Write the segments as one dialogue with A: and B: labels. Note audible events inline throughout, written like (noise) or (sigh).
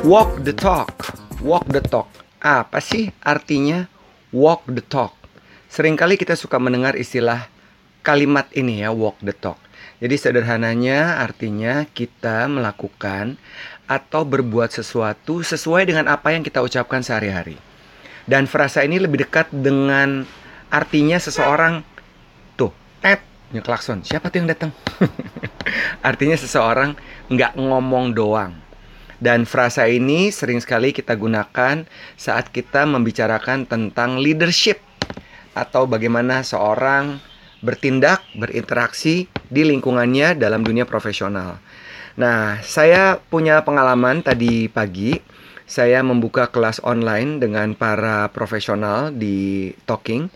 A: Walk the talk. Walk the talk. Apa sih artinya walk the talk? Seringkali kita suka mendengar istilah kalimat ini ya, walk the talk. Jadi sederhananya artinya kita melakukan atau berbuat sesuatu sesuai dengan apa yang kita ucapkan sehari-hari. Dan frasa ini lebih dekat dengan artinya seseorang tuh, tet, nyeklakson. Siapa tuh yang datang? (laughs) artinya seseorang nggak ngomong doang dan frasa ini sering sekali kita gunakan saat kita membicarakan tentang leadership atau bagaimana seorang bertindak, berinteraksi di lingkungannya dalam dunia profesional. Nah, saya punya pengalaman tadi pagi. Saya membuka kelas online dengan para profesional di Talking.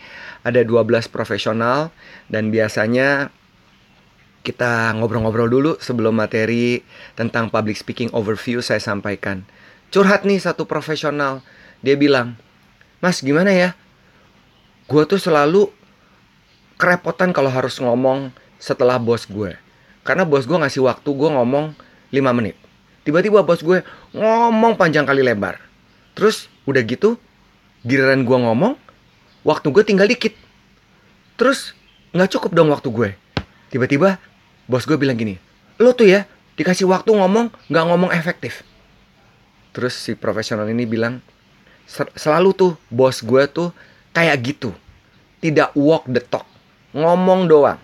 A: Ada 12 profesional dan biasanya kita ngobrol-ngobrol dulu sebelum materi tentang public speaking overview saya sampaikan. Curhat nih satu profesional, dia bilang, Mas gimana ya? Gue tuh selalu kerepotan kalau harus ngomong setelah bos gue. Karena bos gue ngasih waktu gue ngomong 5 menit. Tiba-tiba bos gue ngomong panjang kali lebar. Terus udah gitu, giliran gue ngomong, waktu gue tinggal dikit. Terus nggak cukup dong waktu gue. Tiba-tiba bos gue bilang gini, lo tuh ya dikasih waktu ngomong nggak ngomong efektif. Terus si profesional ini bilang, selalu tuh bos gue tuh kayak gitu, tidak walk the talk, ngomong doang.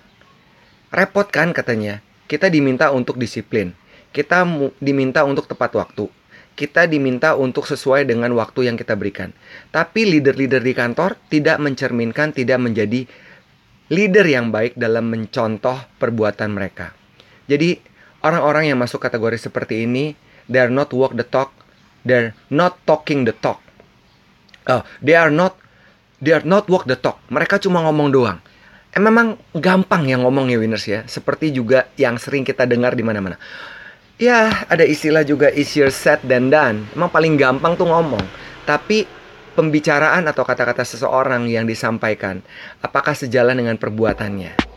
A: Repot kan katanya, kita diminta untuk disiplin, kita diminta untuk tepat waktu, kita diminta untuk sesuai dengan waktu yang kita berikan. Tapi leader-leader di kantor tidak mencerminkan, tidak menjadi leader yang baik dalam mencontoh perbuatan mereka. Jadi, orang-orang yang masuk kategori seperti ini, they are not walk the talk, they're not talking the talk. Oh, they are not they are not walk the talk. Mereka cuma ngomong doang. Eh, memang gampang yang ngomong ya winners ya, seperti juga yang sering kita dengar di mana-mana. Ya, ada istilah juga easier said than done. Emang paling gampang tuh ngomong. Tapi pembicaraan atau kata-kata seseorang yang disampaikan, apakah sejalan dengan perbuatannya?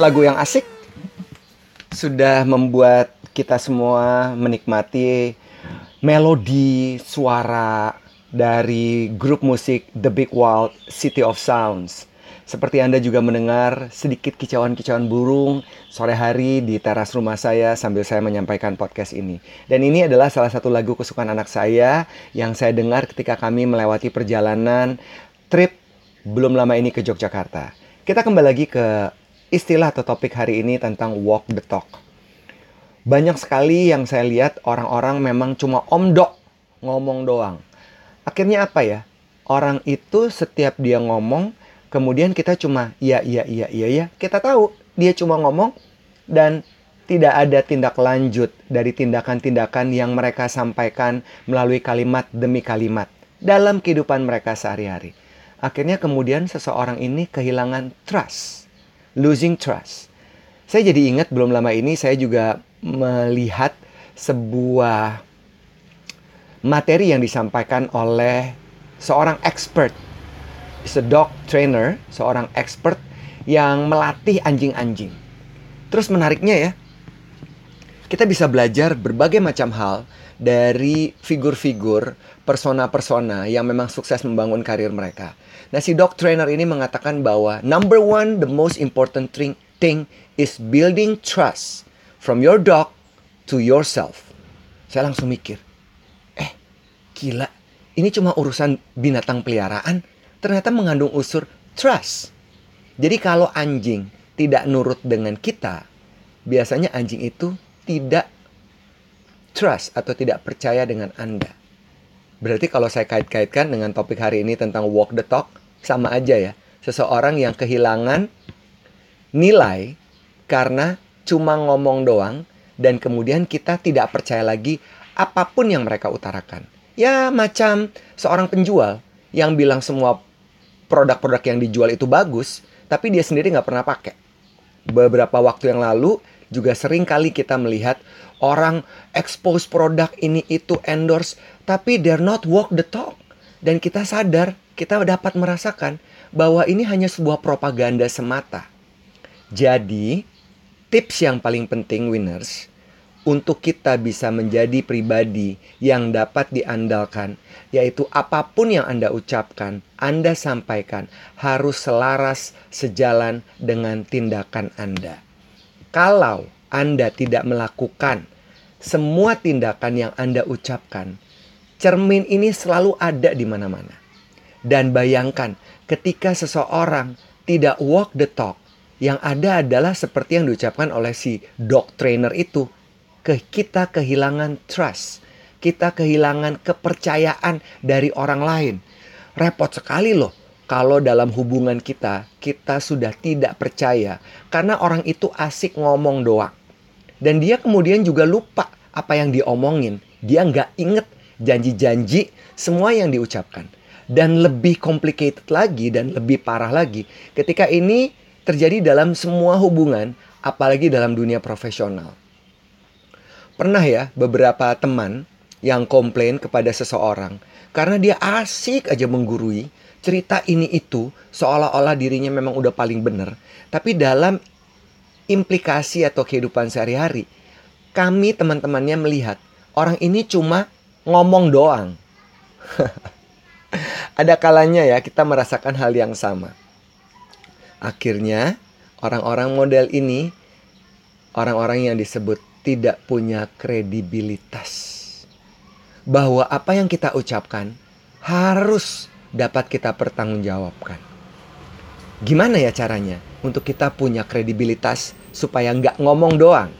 A: Lagu yang asik sudah membuat kita semua menikmati melodi suara dari grup musik The Big Wild City of Sounds. Seperti Anda juga mendengar sedikit kicauan-kicauan burung sore hari di teras rumah saya sambil saya menyampaikan podcast ini. Dan ini adalah salah satu lagu kesukaan anak saya yang saya dengar ketika kami melewati perjalanan trip belum lama ini ke Yogyakarta. Kita kembali lagi ke istilah atau topik hari ini tentang walk the talk. Banyak sekali yang saya lihat orang-orang memang cuma omdok ngomong doang. Akhirnya apa ya? Orang itu setiap dia ngomong, kemudian kita cuma iya iya iya iya ya. Kita tahu dia cuma ngomong dan tidak ada tindak lanjut dari tindakan-tindakan yang mereka sampaikan melalui kalimat demi kalimat dalam kehidupan mereka sehari-hari. Akhirnya kemudian seseorang ini kehilangan trust, losing trust. Saya jadi ingat belum lama ini saya juga melihat sebuah materi yang disampaikan oleh seorang expert, a dog trainer, seorang expert yang melatih anjing-anjing. Terus menariknya ya, kita bisa belajar berbagai macam hal dari figur-figur, persona-persona yang memang sukses membangun karir mereka. Nah, si dog trainer ini mengatakan bahwa number one, the most important thing, thing is building trust from your dog to yourself. Saya langsung mikir, eh, gila, ini cuma urusan binatang peliharaan, ternyata mengandung unsur trust. Jadi kalau anjing tidak nurut dengan kita, biasanya anjing itu tidak trust atau tidak percaya dengan Anda. Berarti kalau saya kait-kaitkan dengan topik hari ini tentang walk the talk, sama aja ya. Seseorang yang kehilangan nilai karena cuma ngomong doang dan kemudian kita tidak percaya lagi apa pun yang mereka utarakan. Ya macam seorang penjual yang bilang semua produk-produk yang dijual itu bagus, tapi dia sendiri nggak pernah pakai. Beberapa waktu yang lalu juga sering kali kita melihat orang expose produk ini itu endorse, tapi they're not walk the talk. Dan kita sadar kita dapat merasakan bahwa ini hanya sebuah propaganda semata. Jadi, tips yang paling penting winners untuk kita bisa menjadi pribadi yang dapat diandalkan, yaitu apa pun yang Anda ucapkan, Anda sampaikan harus selaras sejalan dengan tindakan Anda. Kalau Anda tidak melakukan semua tindakan yang Anda ucapkan, cermin ini selalu ada di mana-mana. Dan bayangkan ketika seseorang tidak walk the talk, yang ada adalah seperti yang diucapkan oleh si dog trainer itu. Ke kita kehilangan trust, kita kehilangan kepercayaan dari orang lain. Repot sekali loh kalau dalam hubungan kita kita sudah tidak percaya karena orang itu asik ngomong doang. Dan dia kemudian juga lupa apa yang diomongin. Dia nggak inget janji-janji semua yang diucapkan dan lebih complicated lagi dan lebih parah lagi ketika ini terjadi dalam semua hubungan apalagi dalam dunia profesional. Pernah ya beberapa teman yang komplain kepada seseorang karena dia asik aja menggurui cerita ini itu seolah-olah dirinya memang udah paling benar tapi dalam implikasi atau kehidupan sehari-hari kami teman-temannya melihat orang ini cuma ngomong doang (laughs) Ada kalanya ya kita merasakan hal yang sama. Akhirnya orang-orang model ini orang-orang yang disebut tidak punya kredibilitas. Bahwa apa yang kita ucapkan harus dapat kita pertanggungjawabkan. Gimana ya caranya untuk kita punya kredibilitas supaya nggak ngomong doang?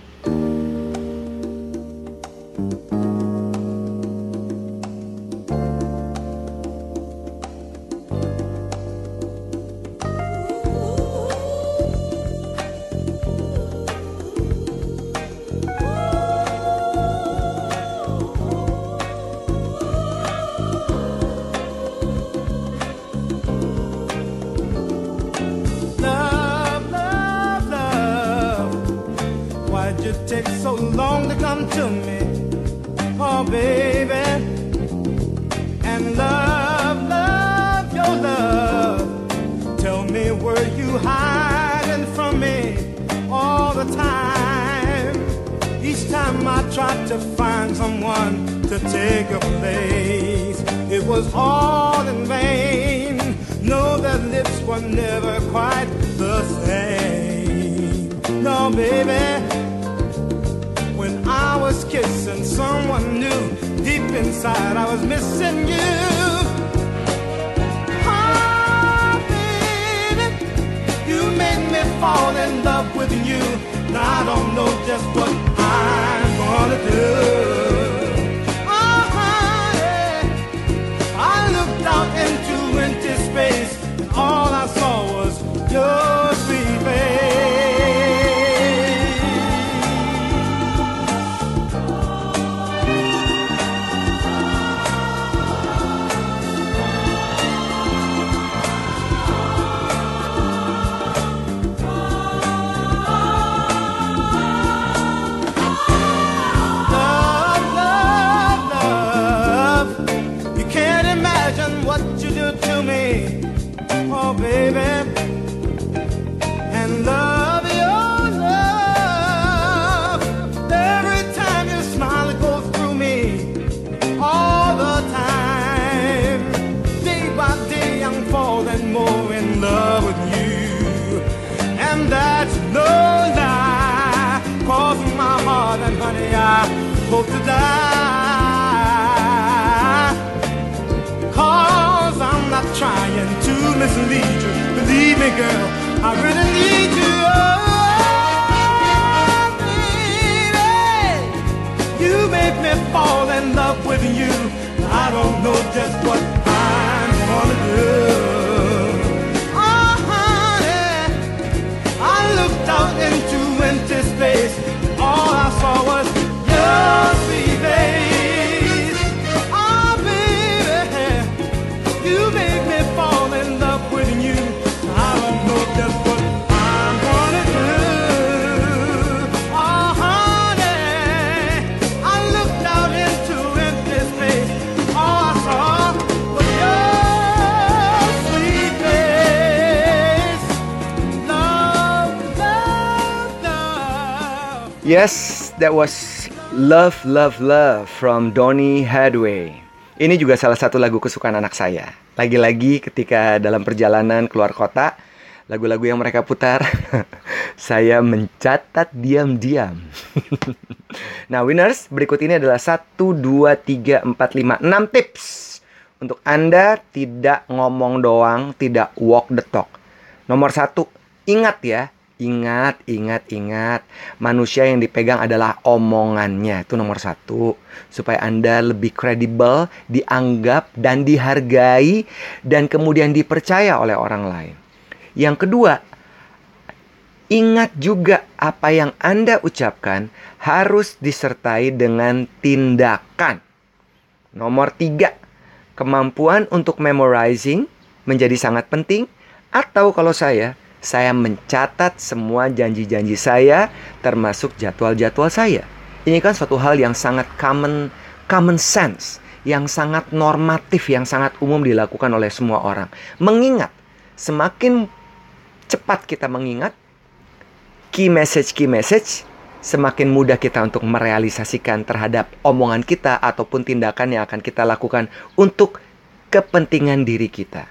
B: Was all in vain. No, their lips were never quite the same. No, baby. When I was kissing someone new, deep inside I was missing you. Fall in love with you. Now I don't know just what I'm gonna do. Hope to die. Cause I'm not trying to mislead you. Believe me, girl, I really need you. Oh, baby, you make me fall in love with you. I don't know just what I'm gonna do.
A: Yes, that was Love Love Love from Donny Hathaway. Ini juga salah satu lagu kesukaan anak saya. Lagi-lagi ketika dalam perjalanan keluar kota, lagu-lagu yang mereka putar, (laughs) saya mencatat diam-diam. (laughs) nah, winners, berikut ini adalah 1 2 3 4 5 6 tips untuk Anda tidak ngomong doang, tidak walk the talk. Nomor satu, ingat ya, ingat, ingat, ingat. Manusia yang dipegang adalah omongannya. Itu nomor satu. Supaya Anda lebih kredibel, dianggap, dan dihargai, dan kemudian dipercaya oleh orang lain. Yang kedua, ingat juga apa yang Anda ucapkan harus disertai dengan tindakan. Nomor tiga, kemampuan untuk memorizing menjadi sangat penting. Atau kalau saya, saya mencatat semua janji-janji saya termasuk jadwal-jadwal saya. Ini kan suatu hal yang sangat common common sense, yang sangat normatif, yang sangat umum dilakukan oleh semua orang. Mengingat semakin cepat kita mengingat key message key message semakin mudah kita untuk merealisasikan terhadap omongan kita ataupun tindakan yang akan kita lakukan untuk kepentingan diri kita.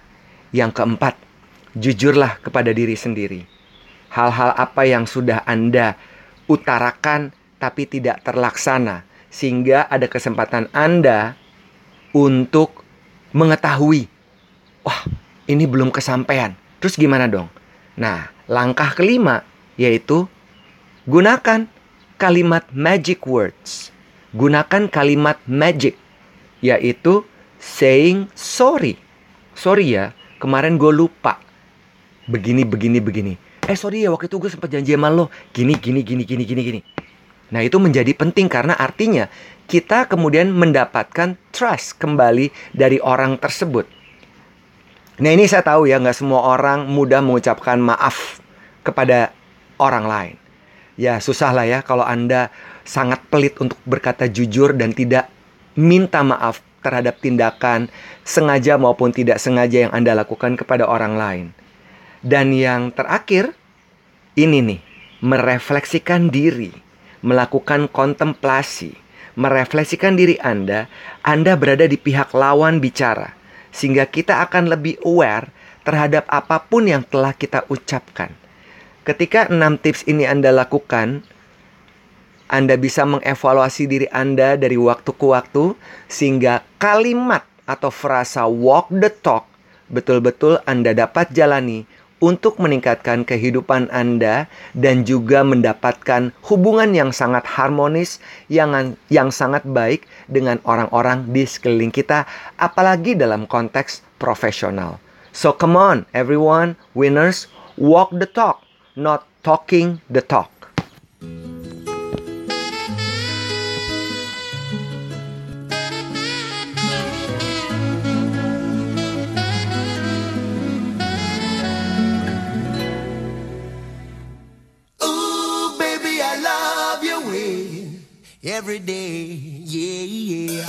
A: Yang keempat, jujurlah kepada diri sendiri. Hal-hal apa yang sudah Anda utarakan tapi tidak terlaksana sehingga ada kesempatan Anda untuk mengetahui, wah, ini belum kesampaian. Terus gimana dong? Nah, langkah kelima yaitu gunakan kalimat magic words. Gunakan kalimat magic yaitu saying sorry. Sorry ya, kemarin gue lupa. Begini, begini, begini. Eh sorry ya waktu itu gue sempat janji sama lo. Gini, gini, gini, gini, gini, gini. Nah itu menjadi penting karena artinya kita kemudian mendapatkan trust kembali dari orang tersebut. Nah ini saya tahu ya nggak semua orang mudah mengucapkan maaf kepada orang lain. Ya susah lah ya kalau Anda sangat pelit untuk berkata jujur dan tidak minta maaf terhadap tindakan sengaja maupun tidak sengaja yang Anda lakukan kepada orang lain. Dan yang terakhir, ini nih, merefleksikan diri, melakukan kontemplasi, merefleksikan diri Anda, Anda berada di pihak lawan bicara, sehingga kita akan lebih aware terhadap apa pun yang telah kita ucapkan. Ketika enam tips ini Anda lakukan, Anda bisa mengevaluasi diri Anda dari waktu ke waktu, sehingga kalimat atau frasa walk the talk betul-betul Anda dapat jalani untuk meningkatkan kehidupan Anda dan juga mendapatkan hubungan yang sangat harmonis yang yang sangat baik dengan orang-orang di sekeliling kita apalagi dalam konteks profesional. So come on everyone, winners, walk the talk, not talking the talk.
C: Every day. Yeah, yeah.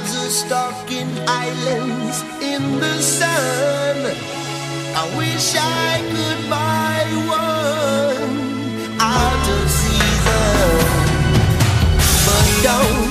C: clouds are stuck islands in the sun. I wish I could buy one out of season, but don't.